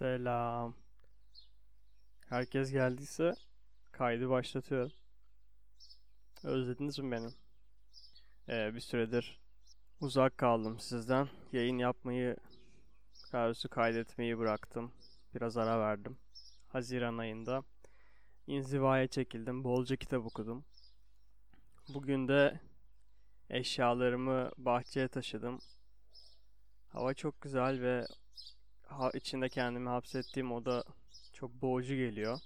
Selam. Herkes geldiyse kaydı başlatıyorum. Özlediniz mi beni? Ee, bir süredir uzak kaldım sizden. Yayın yapmayı, daha kaydetmeyi bıraktım. Biraz ara verdim. Haziran ayında inzivaya çekildim. Bolca kitap okudum. Bugün de eşyalarımı bahçeye taşıdım. Hava çok güzel ve ha, içinde kendimi hapsettiğim oda çok boğucu geliyor.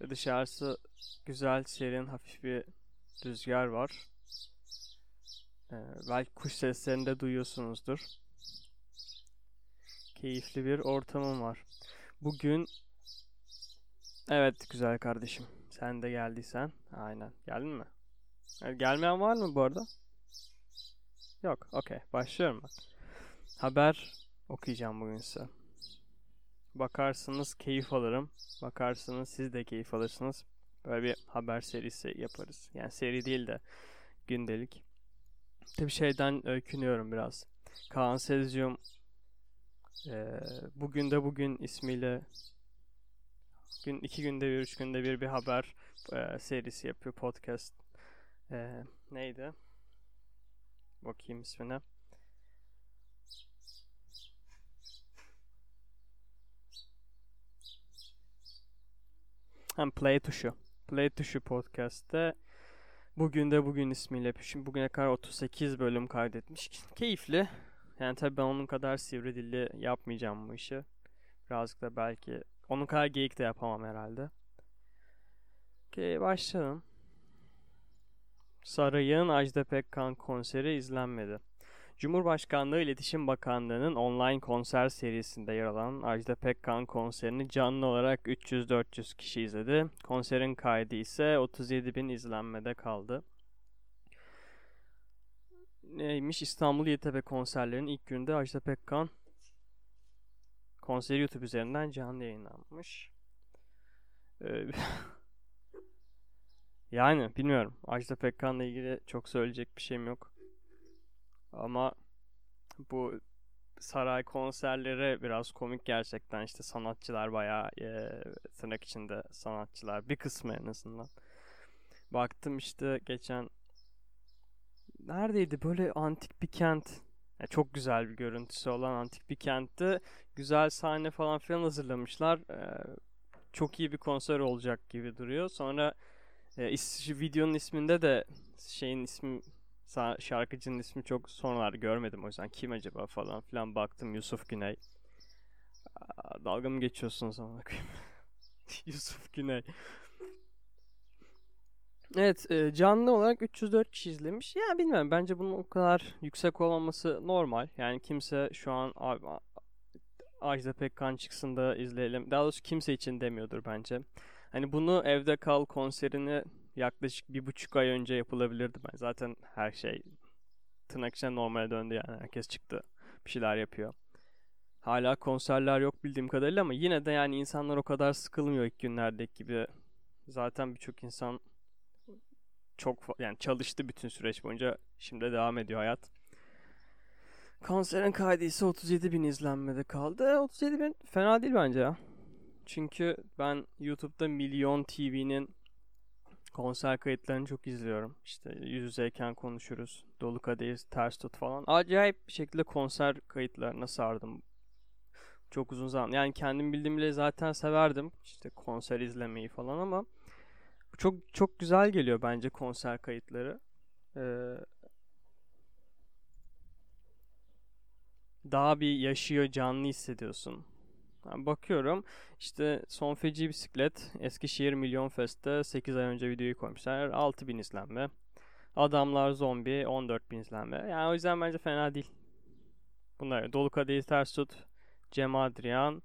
Ve dışarısı güzel, serin, hafif bir rüzgar var. Ee, belki kuş seslerini de duyuyorsunuzdur. Keyifli bir ortamım var. Bugün Evet güzel kardeşim. Sen de geldiysen. Aynen. Geldin mi? Yani gelmeyen var mı bu arada? Yok. Okey. Başlıyorum. Haber okuyacağım bugün size. Bakarsınız keyif alırım. Bakarsınız siz de keyif alırsınız. Böyle bir haber serisi yaparız. Yani seri değil de gündelik. Tabi şeyden öykünüyorum biraz. Kaan Sezyum e, Bugün de Bugün ismiyle gün iki günde bir, üç günde bir bir haber e, serisi yapıyor podcast. E, neydi? Bakayım ismine. Hem Play tuşu. Play tuşu podcast'te Bugün de Bugün ismiyle şimdi bugüne kadar 38 bölüm kaydetmiş. Keyifli. Yani tabii ben onun kadar sivri dilli yapmayacağım bu işi. Birazcık da belki onun kadar geyik de yapamam herhalde. Okey başlayalım. Saray'ın Ajda Pekkan konseri izlenmedi. Cumhurbaşkanlığı İletişim Bakanlığı'nın online konser serisinde yer alan Ajda Pekkan konserini canlı olarak 300-400 kişi izledi. Konserin kaydı ise 37 bin izlenmede kaldı. Neymiş İstanbul YTB konserlerinin ilk günde Ajda Pekkan konseri YouTube üzerinden canlı yayınlanmış. Ee, yani bilmiyorum. Ajda Pekkan'la ilgili çok söyleyecek bir şeyim yok. Ama bu saray konserleri biraz komik gerçekten işte sanatçılar bayağı e, tırnak içinde sanatçılar bir kısmı en azından. Baktım işte geçen neredeydi böyle antik bir kent yani çok güzel bir görüntüsü olan antik bir kentte güzel sahne falan filan hazırlamışlar. Ee, çok iyi bir konser olacak gibi duruyor. Sonra e, is, videonun isminde de şeyin ismi şarkıcının ismi çok sonralarda görmedim o yüzden kim acaba falan filan baktım Yusuf Güney. Dalga mı geçiyorsunuz ama Yusuf Güney. Evet e, canlı olarak 304 kişi izlemiş. Ya bilmiyorum bence bunun o kadar yüksek olmaması normal. Yani kimse şu an Ajda Pekkan çıksın da izleyelim. Daha doğrusu kimse için demiyordur bence. Hani bunu evde kal konserini yaklaşık bir buçuk ay önce yapılabilirdi ben. Zaten her şey tırnak içinde normale döndü yani. Herkes çıktı. Bir şeyler yapıyor. Hala konserler yok bildiğim kadarıyla ama yine de yani insanlar o kadar sıkılmıyor ilk günlerdeki gibi. Zaten birçok insan çok yani çalıştı bütün süreç boyunca. Şimdi devam ediyor hayat. Konserin kaydı ise 37 bin izlenmede kaldı. 37 bin fena değil bence ya. Çünkü ben YouTube'da Milyon TV'nin konser kayıtlarını çok izliyorum. İşte yüz yüzeyken konuşuruz. Dolu kadeyiz, ters tut falan. Acayip bir şekilde konser kayıtlarına sardım. Çok uzun zaman. Yani kendim bildiğim bile zaten severdim. İşte konser izlemeyi falan ama çok çok güzel geliyor bence konser kayıtları. Ee, daha bir yaşıyor, canlı hissediyorsun. Bakıyorum işte son feci bisiklet Eskişehir Milyon Fest'te 8 ay önce videoyu koymuşlar. 6000 izlenme. Adamlar Zombi 14 bin izlenme. Yani o yüzden bence fena değil. Bunlar Dolu Kadehi Ters Tut, Cem Adrian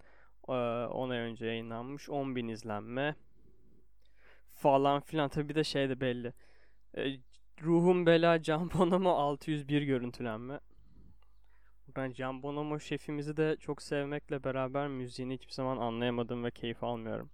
10 ay önce yayınlanmış 10 bin izlenme falan filan. Tabi bir de şey de belli. E, Ruhum Bela Can Bonomo 601 görüntülenme. Ben Can Bonomo şefimizi de çok sevmekle beraber müziğini hiçbir zaman anlayamadım ve keyif almıyorum.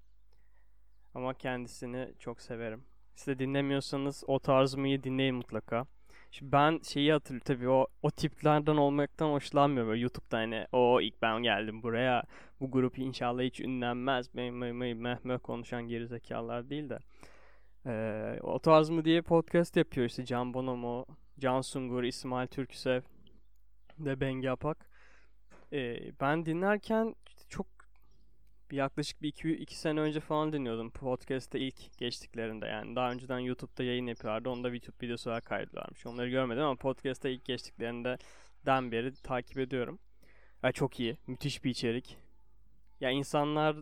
Ama kendisini çok severim. Siz de dinlemiyorsanız o tarzımı dinleyin mutlaka. Şimdi ben şeyi hatırlıyorum tabii o, o tiplerden olmaktan hoşlanmıyorum. Böyle YouTube'da hani o ilk ben geldim buraya bu grup inşallah hiç ünlenmez. Meh meh meh meh, meh konuşan gerizekalılar değil de. Ee, o tarz mı diye podcast yapıyor işte Can Bonomo, Can Sungur, İsmail Türküsev de Bengi Apak. Ee, ben dinlerken çok yaklaşık bir iki, iki sene önce falan dinliyordum. Podcast'te ilk geçtiklerinde yani. Daha önceden YouTube'da yayın yapıyorlardı. Onda YouTube videosu olarak kaydediyorlarmış. Onları görmedim ama podcast'ta ilk geçtiklerinde den beri takip ediyorum. Yani çok iyi müthiş bir içerik. Ya insanlar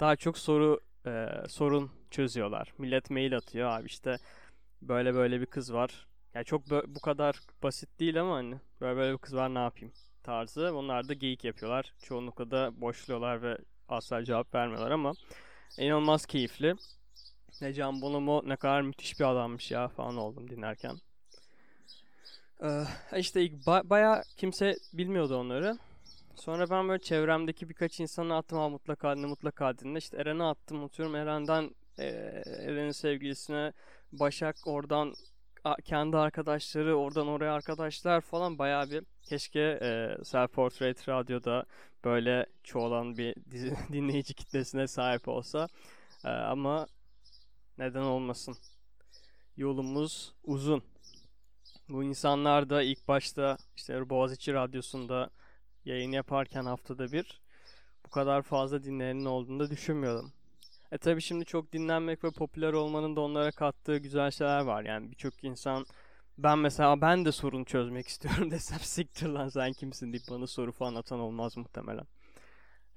daha çok soru e, sorun çözüyorlar. Millet mail atıyor. Abi işte böyle böyle bir kız var yani çok bu kadar basit değil ama hani böyle böyle bir kız var ne yapayım tarzı. Onlar da geyik yapıyorlar. Çoğunlukla da boşluyorlar ve asla cevap vermiyorlar ama inanılmaz keyifli. Ne Can Bonomo ne kadar müthiş bir adammış ya falan oldum dinlerken. Ee, işte ilk ba- baya kimse bilmiyordu onları. Sonra ben böyle çevremdeki birkaç insana attım ha mutlaka dinle mutlaka dinle. İşte Eren'e attım atıyorum. Eren'den e, Eren'in sevgilisine Başak oradan kendi arkadaşları oradan oraya arkadaşlar falan bayağı bir keşke e, Self Portrait Radyo'da böyle çoğalan bir dizi, dinleyici kitlesine sahip olsa e, ama neden olmasın yolumuz uzun bu insanlar da ilk başta işte Boğaziçi Radyosu'nda yayın yaparken haftada bir bu kadar fazla dinleyenin olduğunu da düşünmüyordum. E tabi şimdi çok dinlenmek ve popüler olmanın da onlara kattığı güzel şeyler var. Yani birçok insan ben mesela ben de sorun çözmek istiyorum desem siktir lan sen kimsin deyip bana soru falan atan olmaz muhtemelen.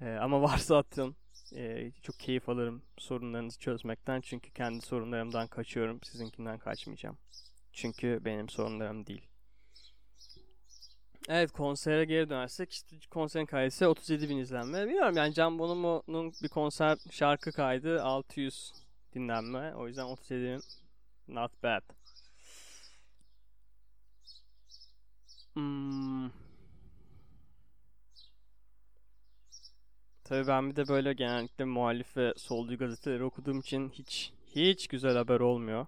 E, ama varsa atın. E, çok keyif alırım sorunlarınızı çözmekten. Çünkü kendi sorunlarımdan kaçıyorum. Sizinkinden kaçmayacağım. Çünkü benim sorunlarım değil. Evet konsere geri dönersek işte konserin kaydı 37 bin izlenme. Bilmiyorum yani Can Bonomo'nun bir konser şarkı kaydı 600 dinlenme. O yüzden 37 bin not bad. Hmm. Tabii ben bir de böyle genellikle muhalif ve solcu gazeteleri okuduğum için hiç hiç güzel haber olmuyor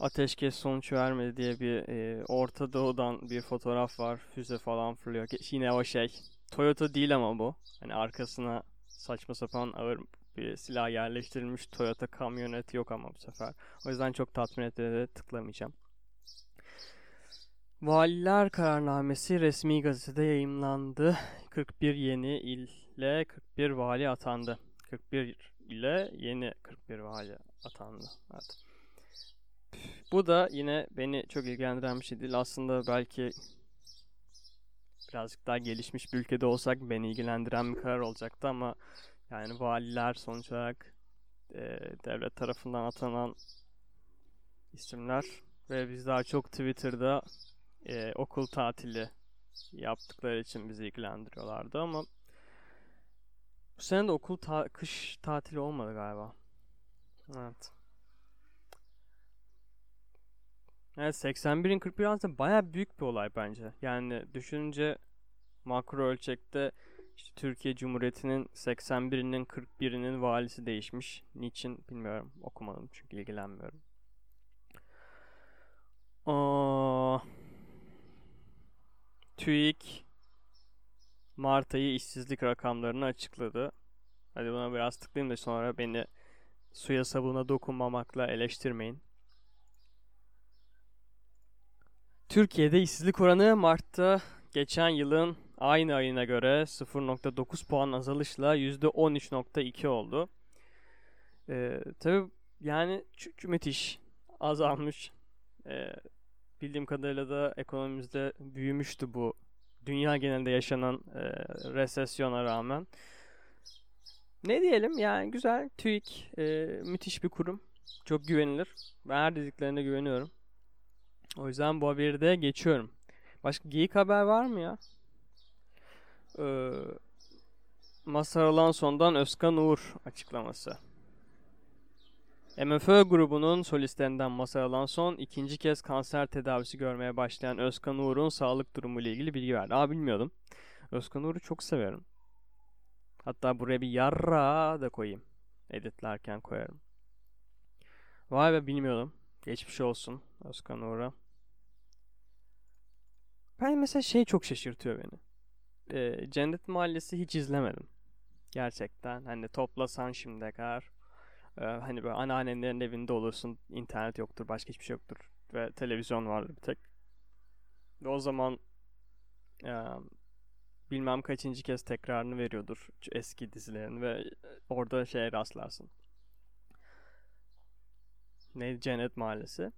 ateşkes sonuç vermedi diye bir e, Orta Doğu'dan bir fotoğraf var. Füze falan fırlıyor. Yine o şey. Toyota değil ama bu. Hani arkasına saçma sapan ağır bir silah yerleştirilmiş Toyota kamyonet yok ama bu sefer. O yüzden çok tatmin etti tıklamayacağım. Valiler kararnamesi resmi gazetede yayımlandı. 41 yeni ile 41 vali atandı. 41 ile yeni 41 vali atandı. Evet. Bu da yine beni çok ilgilendiren bir şey değil. Aslında belki birazcık daha gelişmiş bir ülkede olsak beni ilgilendiren bir karar olacaktı ama yani valiler sonuç olarak e, devlet tarafından atanan isimler ve biz daha çok Twitter'da e, okul tatili yaptıkları için bizi ilgilendiriyorlardı ama bu sene de okul ta- kış tatili olmadı galiba. Evet. Evet 81'in 41 aslında baya büyük bir olay bence. Yani düşününce makro ölçekte işte Türkiye Cumhuriyeti'nin 81'inin 41'inin valisi değişmiş. Niçin bilmiyorum. Okumadım çünkü ilgilenmiyorum. Aa, TÜİK Mart ayı işsizlik rakamlarını açıkladı. Hadi buna biraz tıklayayım da sonra beni suya sabuna dokunmamakla eleştirmeyin. Türkiye'de işsizlik oranı Mart'ta geçen yılın aynı ayına göre 0.9 puan azalışla %13.2 oldu. Ee, tabii yani müthiş azalmış. Ee, bildiğim kadarıyla da ekonomimizde büyümüştü bu dünya genelinde yaşanan e, resesyona rağmen. Ne diyelim yani güzel TÜİK e, müthiş bir kurum. Çok güvenilir. Ben her dediklerine güveniyorum. O yüzden bu haberi de geçiyorum. Başka geyik haber var mı ya? Ee, Masar Alanson'dan Özkan Uğur açıklaması. MFÖ grubunun solistlerinden Masar Alanson ikinci kez kanser tedavisi görmeye başlayan Özkan Uğur'un sağlık durumu ile ilgili bilgi verdi. Aa bilmiyordum. Özkan Uğur'u çok severim. Hatta buraya bir yarra da koyayım. Editlerken koyarım. Vay be bilmiyordum. Geçmiş olsun Özkan Uğur'a. Ben mesela şey çok şaşırtıyor beni. Ee, Cennet Mahallesi hiç izlemedim. Gerçekten. Hani toplasan şimdiye kadar. E, hani böyle anneannenlerin evinde olursun. internet yoktur. Başka hiçbir şey yoktur. Ve televizyon vardır bir tek. Ve o zaman e, bilmem kaçıncı kez tekrarını veriyordur eski dizilerin ve orada şeye rastlarsın. Neydi? Cennet Mahallesi.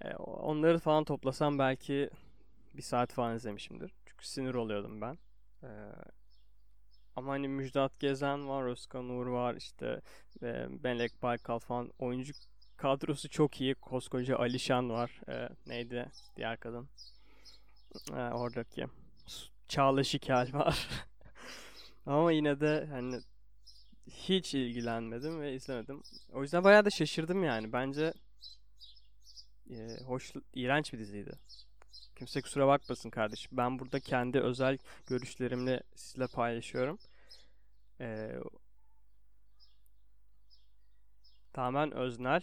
E, onları falan toplasam belki bir saat falan izlemişimdir. Çünkü sinir oluyordum ben. E, ama hani Müjdat Gezen var, Özkan Uğur var, işte e, Melek Baykal falan. Oyuncu kadrosu çok iyi. Koskoca Alişan var. E, neydi diğer kadın? E, oradaki. Çağla Şikel var. Ama yine de hani hiç ilgilenmedim ve izlemedim. O yüzden bayağı da şaşırdım yani. Bence e, hoş, iğrenç bir diziydi. Kimse kusura bakmasın kardeşim. Ben burada kendi özel görüşlerimle sizle paylaşıyorum. Ee, tamamen öznel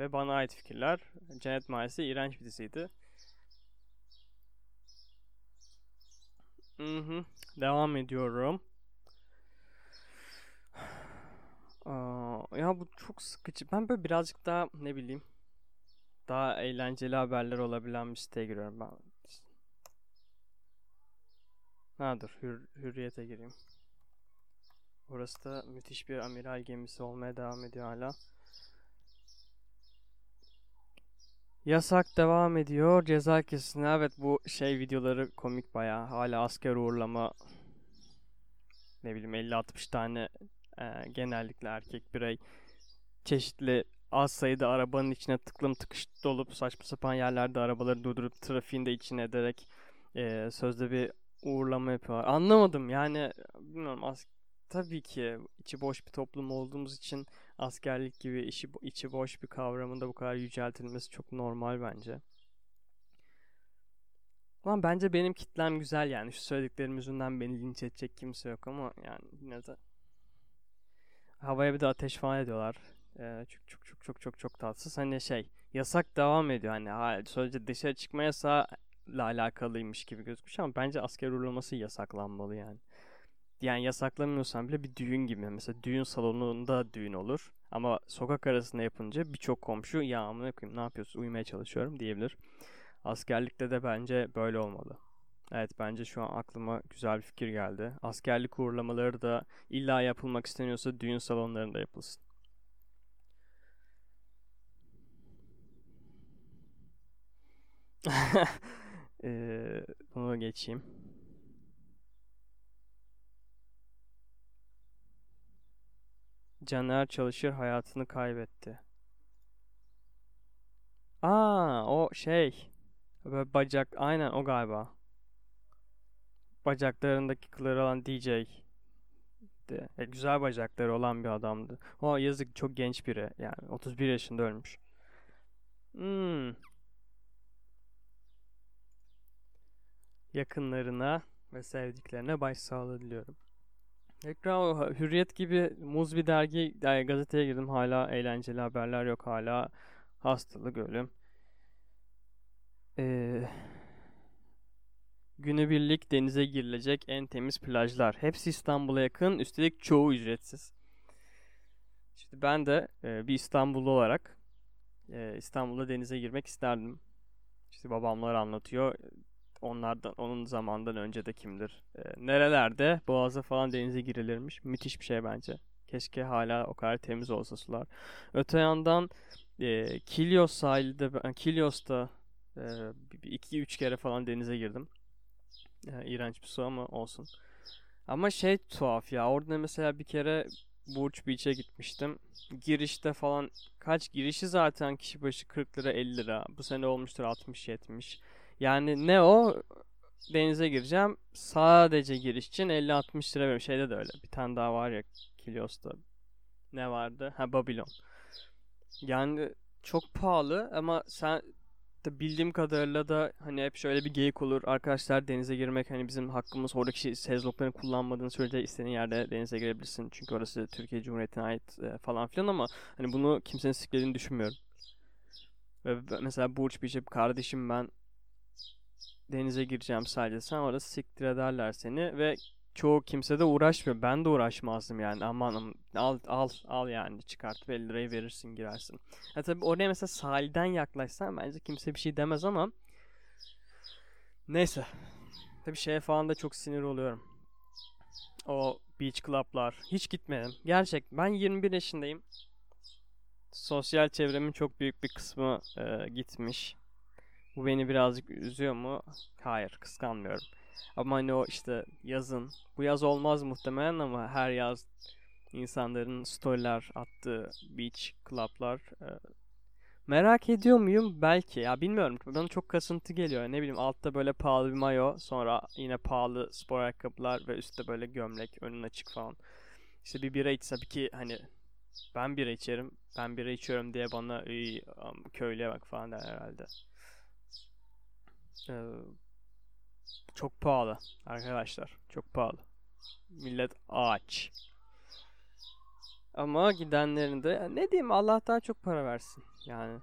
ve bana ait fikirler. Cennet Mahallesi iğrenç bir diziydi. Hı hı. Devam ediyorum. Aa, ya bu çok sıkıcı. Ben böyle birazcık daha ne bileyim daha eğlenceli haberler olabilen bir siteye giriyorum ben. Ha dur hür, hürriyete gireyim. Burası da müthiş bir amiral gemisi olmaya devam ediyor hala. Yasak devam ediyor. Ceza kesin. Evet bu şey videoları komik baya. Hala asker uğurlama ne bileyim 50-60 tane e, genellikle erkek birey çeşitli az sayıda arabanın içine tıklım tıkış dolup saçma sapan yerlerde arabaları durdurup trafiğin de içine ederek e, sözde bir uğurlama yapıyorlar. Anlamadım yani bilmiyorum as tabii ki içi boş bir toplum olduğumuz için askerlik gibi işi, içi boş bir kavramın da bu kadar yüceltilmesi çok normal bence. Ama bence benim kitlem güzel yani. Şu söylediklerim yüzünden beni linç edecek kimse yok ama yani yine de havaya bir de ateş falan ediyorlar. Çok çok çok çok çok çok tatsız. Hani şey yasak devam ediyor. Hani sadece dışarı çıkma yasağı ile alakalıymış gibi gözükmüş ama bence asker uğurlaması yasaklanmalı yani. Yani yasaklamıyorsan bile bir düğün gibi. Mesela düğün salonunda düğün olur. Ama sokak arasında yapınca birçok komşu ya amına koyayım ne yapıyorsun uyumaya çalışıyorum diyebilir. Askerlikte de bence böyle olmalı. Evet bence şu an aklıma güzel bir fikir geldi. Askerlik uğurlamaları da illa yapılmak isteniyorsa düğün salonlarında yapılsın. ee, bunu geçeyim. Caner Çalışır hayatını kaybetti. Aa o şey. Böyle bacak aynen o galiba. Bacaklarındaki kılları olan DJ. De. E, güzel bacakları olan bir adamdı. O yazık çok genç biri. Yani 31 yaşında ölmüş. Hmm. Yakınlarına ve sevdiklerine başsağlığı diliyorum. Tekrar Hürriyet gibi muz bir dergi yani gazeteye girdim hala eğlenceli haberler yok hala hastalık ölüm. Ee, günübirlik denize girilecek en temiz plajlar. Hepsi İstanbul'a yakın üstelik çoğu ücretsiz. Şimdi ben de e, bir İstanbullu olarak e, İstanbul'da denize girmek isterdim. İşte babamlar anlatıyor onlardan onun zamandan önce de kimdir? E, nerelerde Boğaz'a falan denize girilirmiş. Müthiş bir şey bence. Keşke hala o kadar temiz olsa sular. Öte yandan e, Kilios sahilde Kilios'ta 2-3 e, kere falan denize girdim. E, iğrenç bir su ama olsun. Ama şey tuhaf ya. Orada mesela bir kere Burç Beach'e gitmiştim. Girişte falan kaç girişi zaten kişi başı 40 lira 50 lira. Bu sene olmuştur 60-70. Yani ne o denize gireceğim. Sadece giriş için 50-60 lira veriyorum. Şeyde de öyle. Bir tane daha var ya Kilios'ta. Ne vardı? Ha Babylon. Yani çok pahalı ama sen de bildiğim kadarıyla da hani hep şöyle bir geyik olur. Arkadaşlar denize girmek hani bizim hakkımız. Oradaki sezloklarını kullanmadığın sürece istediğin yerde denize girebilirsin. Çünkü orası Türkiye Cumhuriyeti'ne ait e, falan filan ama hani bunu kimsenin siklediğini düşünmüyorum. Ve mesela Burç Bicep kardeşim ben denize gireceğim sadece sen orada siktir ederler seni ve çoğu kimse de uğraşmıyor. Ben de uğraşmazdım yani. Aman al al al yani çıkart 50 lirayı verirsin girersin. Ya tabii oraya mesela sahilden yaklaşsan bence kimse bir şey demez ama neyse. Tabii şeye falan da çok sinir oluyorum. O beach club'lar. Hiç gitmedim. Gerçek. Ben 21 yaşındayım. Sosyal çevremin çok büyük bir kısmı e, gitmiş. Bu beni birazcık üzüyor mu? Hayır, kıskanmıyorum. Ama hani o işte yazın, bu yaz olmaz muhtemelen ama her yaz insanların storyler attığı beach club'lar e, merak ediyor muyum? Belki ya bilmiyorum. Bana çok kasıntı geliyor. Ne bileyim altta böyle pahalı bir mayo, sonra yine pahalı spor ayakkabılar ve üstte böyle gömlek, önün açık falan. İşte bir bira içse ki hani ben bira içerim, ben bira içiyorum diye bana köylüye bak falan der herhalde. Ee, çok pahalı arkadaşlar. Çok pahalı. Millet aç. Ama gidenlerin de ne diyeyim Allah daha çok para versin yani.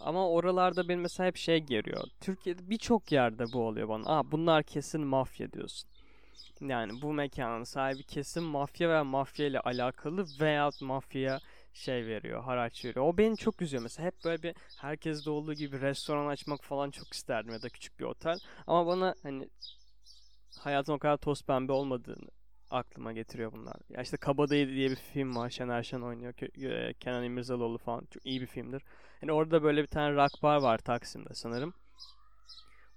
Ama oralarda benim mesela hep şey geliyor. Türkiye'de birçok yerde bu oluyor bana. Aa bunlar kesin mafya diyorsun. Yani bu mekanın sahibi kesin mafya veya mafya ile alakalı veya mafyaya şey veriyor, haraç veriyor. O beni çok üzüyor mesela. Hep böyle bir herkeste olduğu gibi restoran açmak falan çok isterdim ya da küçük bir otel. Ama bana hani hayatın o kadar toz pembe olmadığını aklıma getiriyor bunlar. Ya işte Kabadayı diye bir film var. Şener Şen oynuyor. E, Kenan İmirzalıoğlu falan. Çok iyi bir filmdir. Yani orada böyle bir tane rock bar var Taksim'de sanırım.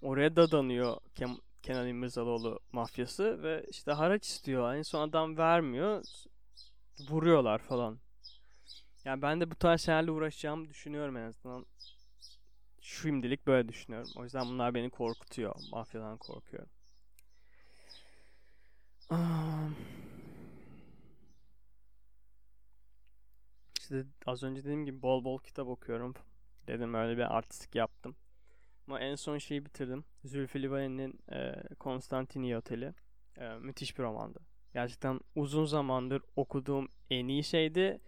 Oraya dadanıyor Kem Kenan İmirzalıoğlu mafyası ve işte haraç istiyor. En son adam vermiyor. Vuruyorlar falan. Yani ben de bu tarz şeylerle uğraşacağımı düşünüyorum en azından. Şimdilik böyle düşünüyorum. O yüzden bunlar beni korkutuyor. Mafyadan korkuyorum. İşte az önce dediğim gibi bol bol kitap okuyorum. Dedim öyle bir artistik yaptım. Ama en son şeyi bitirdim. Zülfü Livaneli'nin e, Konstantini Oteli. E, müthiş bir romandı. Gerçekten uzun zamandır okuduğum en iyi şeydi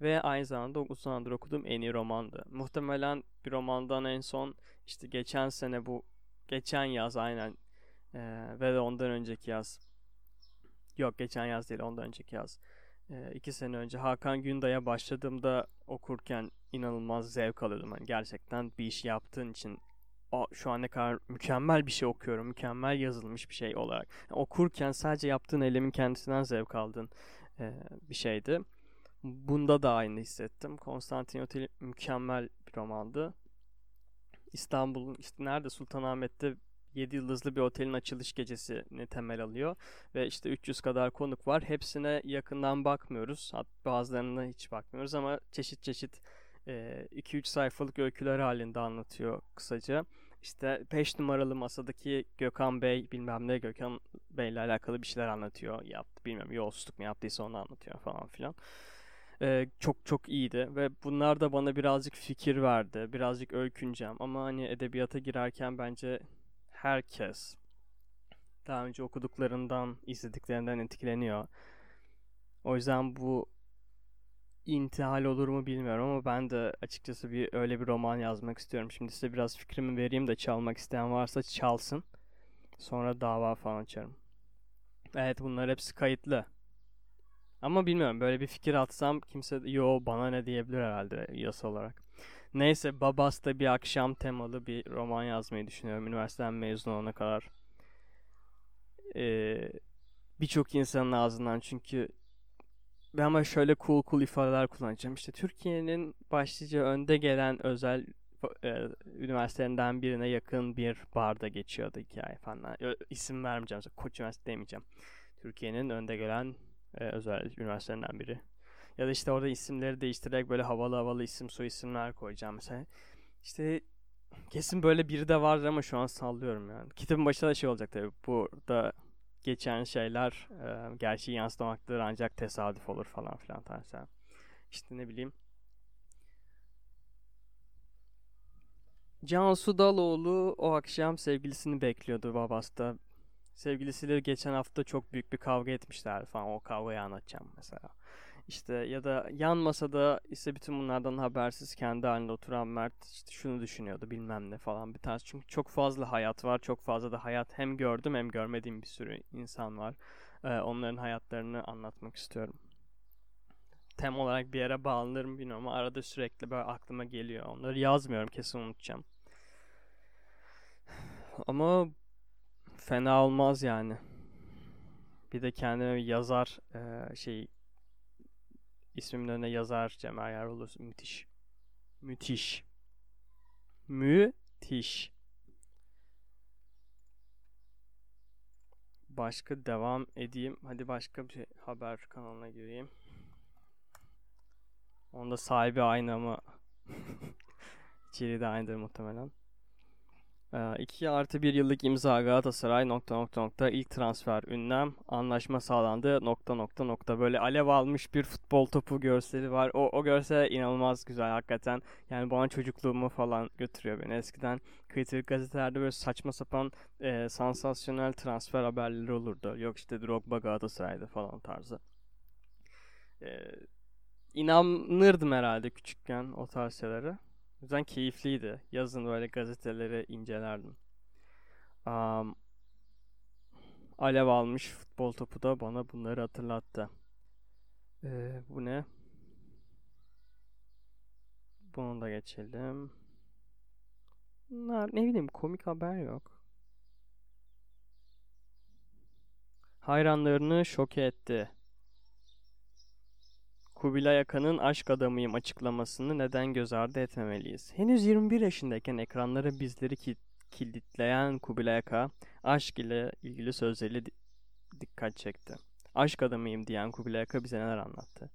ve aynı zamanda uzun zamandır okuduğum en iyi romandı. Muhtemelen bir romandan en son işte geçen sene bu geçen yaz aynen ee, ve de ondan önceki yaz yok geçen yaz değil ondan önceki yaz ee, iki sene önce Hakan Günday'a başladığımda okurken inanılmaz zevk alıyordum. Yani gerçekten bir iş yaptığın için o, şu an ne kadar mükemmel bir şey okuyorum. Mükemmel yazılmış bir şey olarak. Yani okurken sadece yaptığın eylemin kendisinden zevk aldığın e, bir şeydi. Bunda da aynı hissettim. Konstantinople mükemmel bir romandı. İstanbul'un işte nerede Sultanahmet'te 7 yıldızlı bir otelin açılış gecesini temel alıyor. Ve işte 300 kadar konuk var. Hepsine yakından bakmıyoruz. Bazılarına hiç bakmıyoruz ama çeşit çeşit 2-3 sayfalık öyküler halinde anlatıyor kısaca. İşte 5 numaralı masadaki Gökhan Bey bilmem ne Gökhan Bey ile alakalı bir şeyler anlatıyor. Yaptı bilmiyorum yolsuzluk mu yaptıysa onu anlatıyor falan filan e, çok çok iyiydi ve bunlar da bana birazcık fikir verdi. Birazcık öyküneceğim ama hani edebiyata girerken bence herkes daha önce okuduklarından, izlediklerinden etkileniyor. O yüzden bu intihal olur mu bilmiyorum ama ben de açıkçası bir öyle bir roman yazmak istiyorum. Şimdi size biraz fikrimi vereyim de çalmak isteyen varsa çalsın. Sonra dava falan açarım. Evet bunlar hepsi kayıtlı. Ama bilmiyorum böyle bir fikir atsam kimse yo bana ne diyebilir herhalde yasa olarak. Neyse Babas'ta bir akşam temalı bir roman yazmayı düşünüyorum üniversiteden mezun olana kadar. Ee, Birçok insanın ağzından çünkü ben ama şöyle cool cool ifadeler kullanacağım. İşte Türkiye'nin başlıca önde gelen özel e, üniversitelerinden birine yakın bir barda geçiyordu hikaye falan. İsim vermeyeceğim. Koç Üniversitesi demeyeceğim. Türkiye'nin önde gelen e, özel üniversitelerinden biri. Ya da işte orada isimleri değiştirerek böyle havalı havalı isim soy isimler koyacağım mesela. İşte kesin böyle biri de vardır ama şu an sallıyorum yani. Kitabın başında da şey olacak tabii. Burada geçen şeyler e, gerçeği yansıtmaktır ancak tesadüf olur falan filan tarzı. İşte ne bileyim. Cansu Daloğlu o akşam sevgilisini bekliyordu babasta. Sevgilisiyle geçen hafta çok büyük bir kavga etmişler falan. O kavgayı anlatacağım mesela. İşte ya da yan masada ise bütün bunlardan habersiz kendi halinde oturan Mert işte şunu düşünüyordu bilmem ne falan bir tarz. Çünkü çok fazla hayat var. Çok fazla da hayat hem gördüm hem görmediğim bir sürü insan var. Ee, onların hayatlarını anlatmak istiyorum. Tem olarak bir yere bağlanırım bilmiyorum ama arada sürekli böyle aklıma geliyor. Onları yazmıyorum kesin unutacağım. Ama fena olmaz yani. Bir de kendime yazar e, şey ismimin önüne yazar Cemal Yer olursa müthiş. Müthiş. Müthiş. Başka devam edeyim. Hadi başka bir şey, haber kanalına gireyim. Onda sahibi aynı ama içeriği de aynıdır muhtemelen. 2 ee, artı 1 yıllık imza Galatasaray nokta nokta nokta ilk transfer ünlem. Anlaşma sağlandı. Nokta nokta nokta. Böyle alev almış bir futbol topu görseli var. O, o görsel inanılmaz güzel hakikaten. Yani bana çocukluğumu falan götürüyor beni. Eskiden kritik gazetelerde böyle saçma sapan e, sansasyonel transfer haberleri olurdu. Yok işte Drogba Galatasaray'da falan tarzı. E, inanırdım herhalde küçükken o tarz şeylere o yüzden keyifliydi. Yazın böyle gazeteleri incelerdim. Um, alev almış futbol topu da bana bunları hatırlattı. Ee, bu ne? Bunu da geçelim. Bunlar ne bileyim komik haber yok. Hayranlarını şok etti. Kubilay Akan'ın aşk adamıyım açıklamasını neden göz ardı etmemeliyiz? Henüz 21 yaşındayken ekranlara bizleri ki kilitleyen Kubilay Aka, aşk ile ilgili sözleriyle di dikkat çekti. Aşk adamıyım diyen Kubilay Aka bize neler anlattı?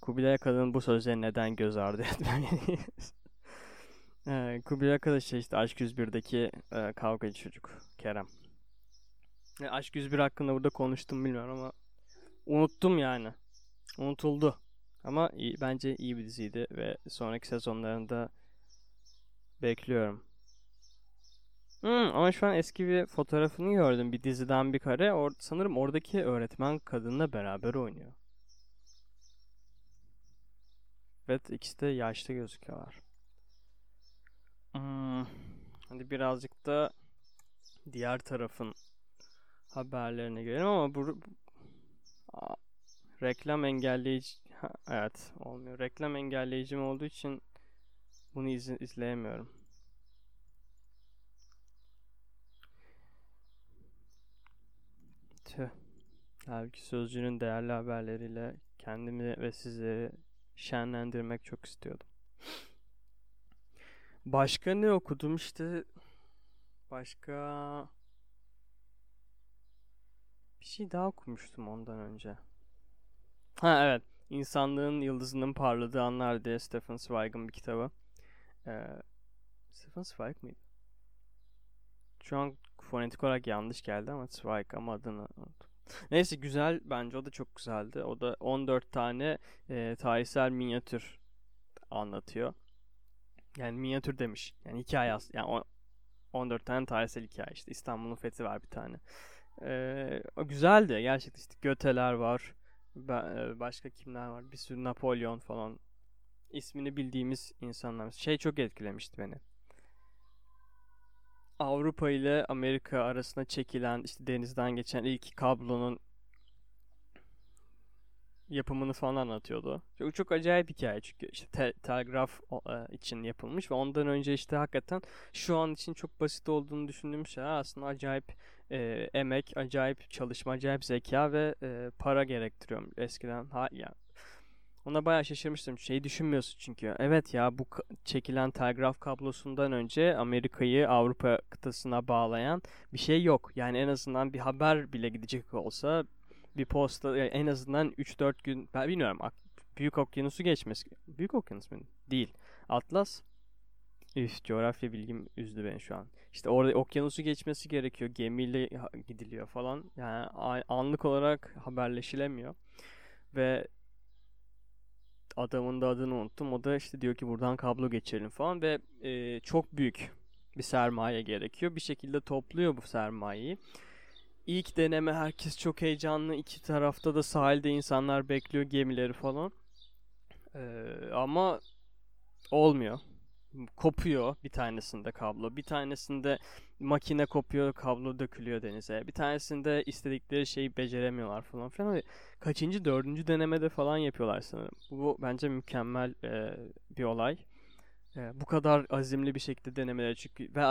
Kubilay Aka'nın bu sözleri neden göz ardı etmemeliyiz? ee, Kubilay Aka da şey işte Aşk 101'deki e, kavgacı çocuk Kerem. E, Aşk 101 hakkında burada konuştum bilmiyorum ama unuttum yani. Unutuldu. Ama iyi, bence iyi bir diziydi ve sonraki sezonlarında bekliyorum. Hmm, ama şu an eski bir fotoğrafını gördüm. Bir diziden bir kare. Or sanırım oradaki öğretmen kadınla beraber oynuyor. Evet ikisi de yaşlı gözüküyorlar. Hmm, hadi birazcık da diğer tarafın haberlerine görelim ama bu, bu reklam engelleyici evet olmuyor. Reklam engelleyicim olduğu için bunu iz izleyemiyorum. Tüh. Halbuki Sözcü'nün değerli haberleriyle kendimi ve sizleri şenlendirmek çok istiyordum. Başka ne okudum işte başka bir şey daha okumuştum ondan önce. Ha evet. İnsanlığın Yıldızının Parladığı Anlar diye Stephen Zweig'ın bir kitabı. Ee, Stephen Zweig miydi? Şu an fonetik olarak yanlış geldi ama Zweig ama adını unuttum. Neyse güzel bence o da çok güzeldi. O da 14 tane e, tarihsel minyatür anlatıyor. Yani minyatür demiş. Yani hikaye as yani o, 14 tane tarihsel hikaye işte İstanbul'un fethi var bir tane. Ee, o güzeldi gerçekten işte Göteler var. E, başka kimler var? Bir sürü Napolyon falan. ismini bildiğimiz insanlar. Şey çok etkilemişti beni. Avrupa ile Amerika arasında çekilen işte denizden geçen ilk kablonun yapımını falan anlatıyordu. Çok, çok acayip hikaye çünkü işte te- telgraf e, için yapılmış ve ondan önce işte hakikaten şu an için çok basit olduğunu düşündüğüm şeyler aslında acayip e, emek, acayip çalışma, acayip zeka ve e, para gerektiriyor eskiden. Ha, ya ona bayağı şaşırmıştım. Şey düşünmüyorsun çünkü. Evet ya bu çekilen telgraf kablosundan önce Amerika'yı Avrupa kıtasına bağlayan bir şey yok. Yani en azından bir haber bile gidecek olsa bir posta en azından 3-4 gün ben bilmiyorum büyük okyanusu geçmesi. Büyük okyanus mu? Değil. Atlas. Üf coğrafya bilgim üzdü beni şu an. İşte orada okyanusu geçmesi gerekiyor. Gemiyle gidiliyor falan. Yani anlık olarak haberleşilemiyor. Ve adamın da adını unuttum. O da işte diyor ki buradan kablo geçirelim falan ve e, çok büyük bir sermaye gerekiyor. Bir şekilde topluyor bu sermayeyi. İlk deneme herkes çok heyecanlı. İki tarafta da sahilde insanlar bekliyor gemileri falan. Ee, ama olmuyor. Kopuyor bir tanesinde kablo. Bir tanesinde makine kopuyor, kablo dökülüyor denize. Bir tanesinde istedikleri şeyi beceremiyorlar falan filan. Kaçıncı, dördüncü denemede falan yapıyorlar sanırım. Bu bence mükemmel e, bir olay. E, bu kadar azimli bir şekilde denemeler çünkü ve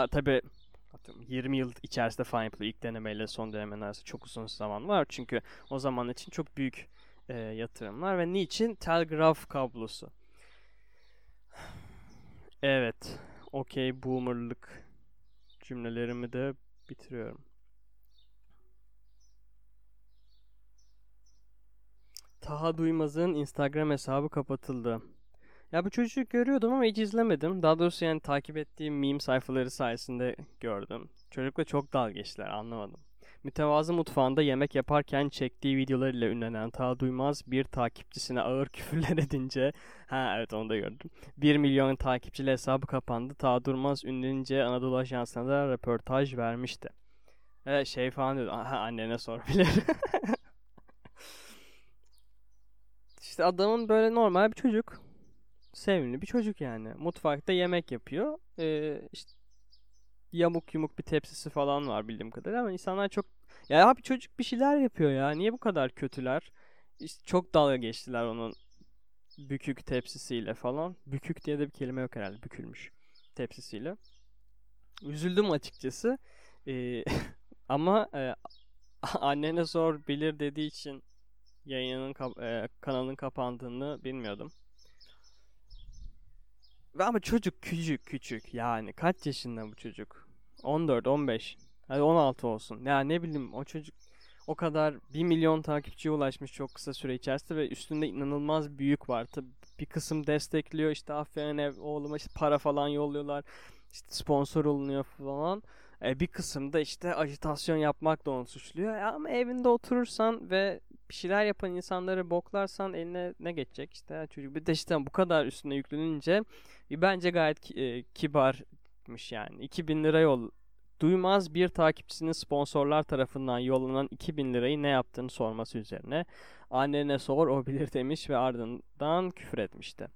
tabi 20 yıl içerisinde falan yapılıyor. İlk denemeyle son denemenin arasında çok uzun zaman var. Çünkü o zaman için çok büyük e, yatırımlar ve niçin telgraf kablosu? Evet. Okey boomerlık cümlelerimi de bitiriyorum. Taha Duymaz'ın Instagram hesabı kapatıldı. Ya bu çocuğu görüyordum ama hiç izlemedim. Daha doğrusu yani takip ettiğim meme sayfaları sayesinde gördüm. Çocukla çok dalga geçtiler anlamadım. Mütevazı mutfağında yemek yaparken çektiği videolarıyla ünlenen Ta Duymaz bir takipçisine ağır küfürler edince ha evet onu da gördüm. 1 milyon takipçili hesabı kapandı. Ta Durmaz ünlenince Anadolu Ajansı'na da röportaj vermişti. Evet şey falan diyordu. Aha, annene sorabilir. İşte adamın böyle normal bir çocuk. Sevimli bir çocuk yani. Mutfakta yemek yapıyor. Ee, işte yamuk yumuk bir tepsisi falan var bildiğim kadarıyla ama insanlar çok ya abi çocuk bir şeyler yapıyor ya. Niye bu kadar kötüler? İşte çok dalga geçtiler onun bükük tepsisiyle falan. Bükük diye de bir kelime yok herhalde. Bükülmüş tepsisiyle. Üzüldüm açıkçası. Ee, ama e, annene zor bilir dediği için yayının e, kanalın kapandığını bilmiyordum. Ve ama çocuk küçük küçük yani kaç yaşında bu çocuk? 14, 15. Hadi 16 olsun. Ya ne bileyim o çocuk o kadar 1 milyon takipçiye ulaşmış çok kısa süre içerisinde ve üstünde inanılmaz büyük var. Tabii bir kısım destekliyor işte aferin ev oğluma işte para falan yolluyorlar. İşte sponsor olunuyor falan. E, bir kısım da işte ajitasyon yapmak da onu suçluyor. E, ama evinde oturursan ve bir şeyler yapan insanları boklarsan eline ne geçecek işte çocuk. Bir de işte bu kadar üstüne yüklenince bence gayet e, kibarmış yani. 2000 lira yol duymaz bir takipçisinin sponsorlar tarafından yollanan 2000 lirayı ne yaptığını sorması üzerine annene sor o bilir demiş ve ardından küfür etmişti.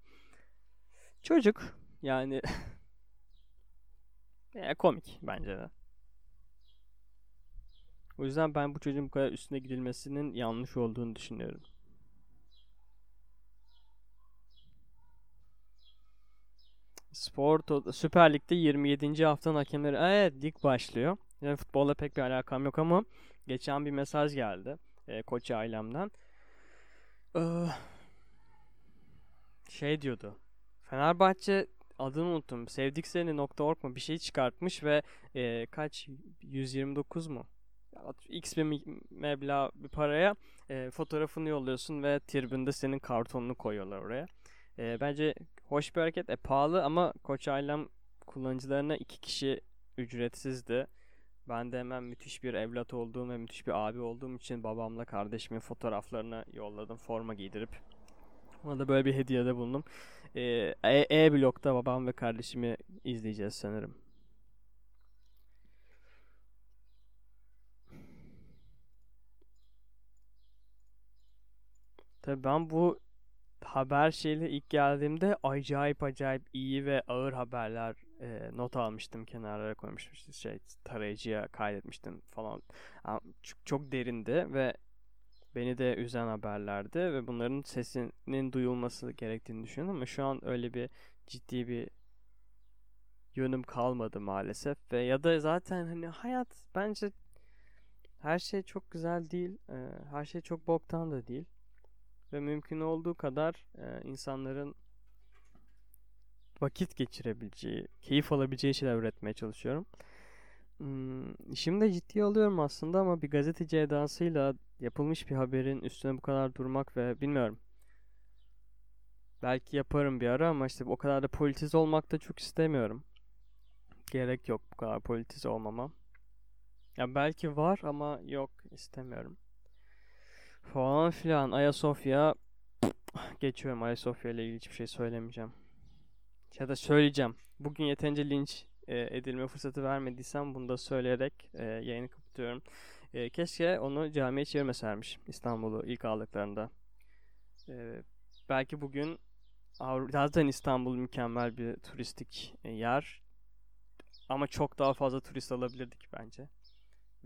Çocuk yani ya komik bence de. O yüzden ben bu çocuğun bu kadar üstüne gidilmesinin yanlış olduğunu düşünüyorum. Spor Süper Lig'de 27. haftanın hakemleri evet lig başlıyor. Yani futbolla pek bir alakam yok ama geçen bir mesaj geldi e, koç ailemden. Ee, şey diyordu. Fenerbahçe adını unuttum. Sevdik seni .org mu bir şey çıkartmış ve e, kaç 129 mu? X bir meblağ bir paraya e, fotoğrafını yolluyorsun ve tribünde senin kartonunu koyuyorlar oraya. E, bence hoş bir hareket. E, pahalı ama Koç Ailem kullanıcılarına iki kişi ücretsizdi. Ben de hemen müthiş bir evlat olduğum ve müthiş bir abi olduğum için babamla kardeşimin fotoğraflarını yolladım forma giydirip. Ona da böyle bir hediyede bulundum. Ee, E-Blok'ta babam ve kardeşimi izleyeceğiz sanırım. Tabii ben bu haber şeyle ilk geldiğimde acayip acayip iyi ve ağır haberler e, not almıştım kenarlara koymuştum. Şey tarayıcıya kaydetmiştim falan. Çok, çok derindi ve beni de üzen haberlerdi ve bunların sesinin duyulması gerektiğini düşünüyorum ama şu an öyle bir ciddi bir yönüm kalmadı maalesef ve ya da zaten hani hayat bence her şey çok güzel değil her şey çok boktan da değil ve mümkün olduğu kadar e, insanların vakit geçirebileceği, keyif alabileceği şeyler üretmeye çalışıyorum. Hmm, işimi de ciddiye alıyorum aslında ama bir gazeteci edasıyla yapılmış bir haberin üstüne bu kadar durmak ve bilmiyorum. Belki yaparım bir ara ama işte o kadar da politize olmak da çok istemiyorum. Gerek yok bu kadar politize olmama. Ya belki var ama yok istemiyorum falan filan. Ayasofya geçiyorum Ayasofya ile ilgili hiçbir şey söylemeyeceğim. Ya da söyleyeceğim. Bugün yeterince linç e, edilme fırsatı vermediysem bunu da söyleyerek e, yayını kapatıyorum. E, keşke onu camiye çevirmesermiş İstanbul'u ilk aldıklarında. E, belki bugün zaten İstanbul mükemmel bir turistik e, yer. Ama çok daha fazla turist alabilirdik bence.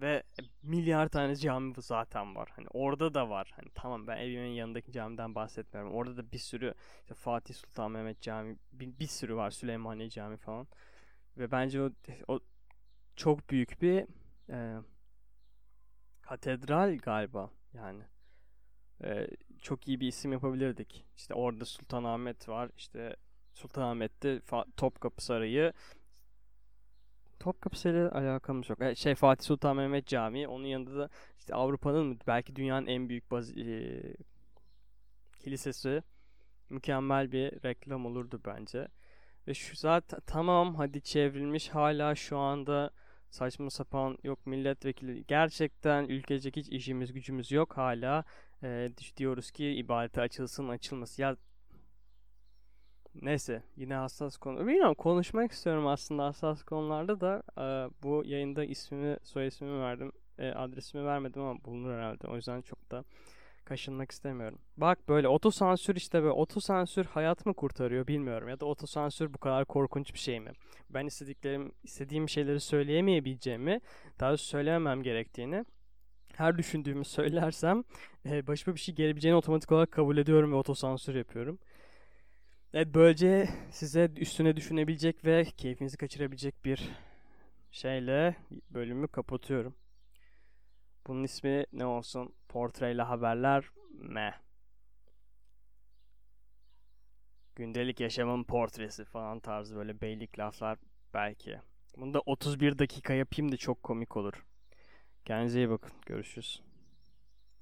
Ve milyar tane cami zaten var. Hani orada da var. Hani tamam ben evimin yanındaki camiden bahsetmiyorum. Orada da bir sürü işte Fatih Sultan Mehmet Cami bir, bir sürü var. Süleymaniye Cami falan. Ve bence o, o çok büyük bir e, katedral galiba yani. E, çok iyi bir isim yapabilirdik. İşte orada Sultanahmet var. İşte Sultanahmet'te Topkapı Sarayı. Topkapı Sarayı alakamız yok. E, şey Fatih Sultan Mehmet Camii. Onun yanında da işte Avrupa'nın belki dünyanın en büyük baz e, kilisesi. Mükemmel bir reklam olurdu bence. Ve şu zaten tamam hadi çevrilmiş hala şu anda saçma sapan yok milletvekili gerçekten ülkecek hiç işimiz gücümüz yok hala e, diyoruz ki ibadete açılsın açılması ya neyse yine hassas konu bilmiyorum konuşmak istiyorum aslında hassas konularda da e, bu yayında ismimi soy ismimi verdim e, adresimi vermedim ama bulunur herhalde o yüzden çok da kaşınmak istemiyorum. Bak böyle otosansür işte böyle otosansür hayat mı kurtarıyor bilmiyorum ya da otosansür bu kadar korkunç bir şey mi? Ben istediklerim istediğim şeyleri söyleyemeyebileceğimi, daha doğrusu söylememem gerektiğini her düşündüğümü söylersem e, başıma bir şey gelebileceğini otomatik olarak kabul ediyorum ve otosansür yapıyorum. Evet böylece size üstüne düşünebilecek ve keyfinizi kaçırabilecek bir şeyle bölümü kapatıyorum. Bunun ismi ne olsun? Portreyle haberler me. Gündelik yaşamın portresi falan tarzı böyle beylik laflar belki. Bunu da 31 dakika yapayım da çok komik olur. Kendinize iyi bakın. Görüşürüz.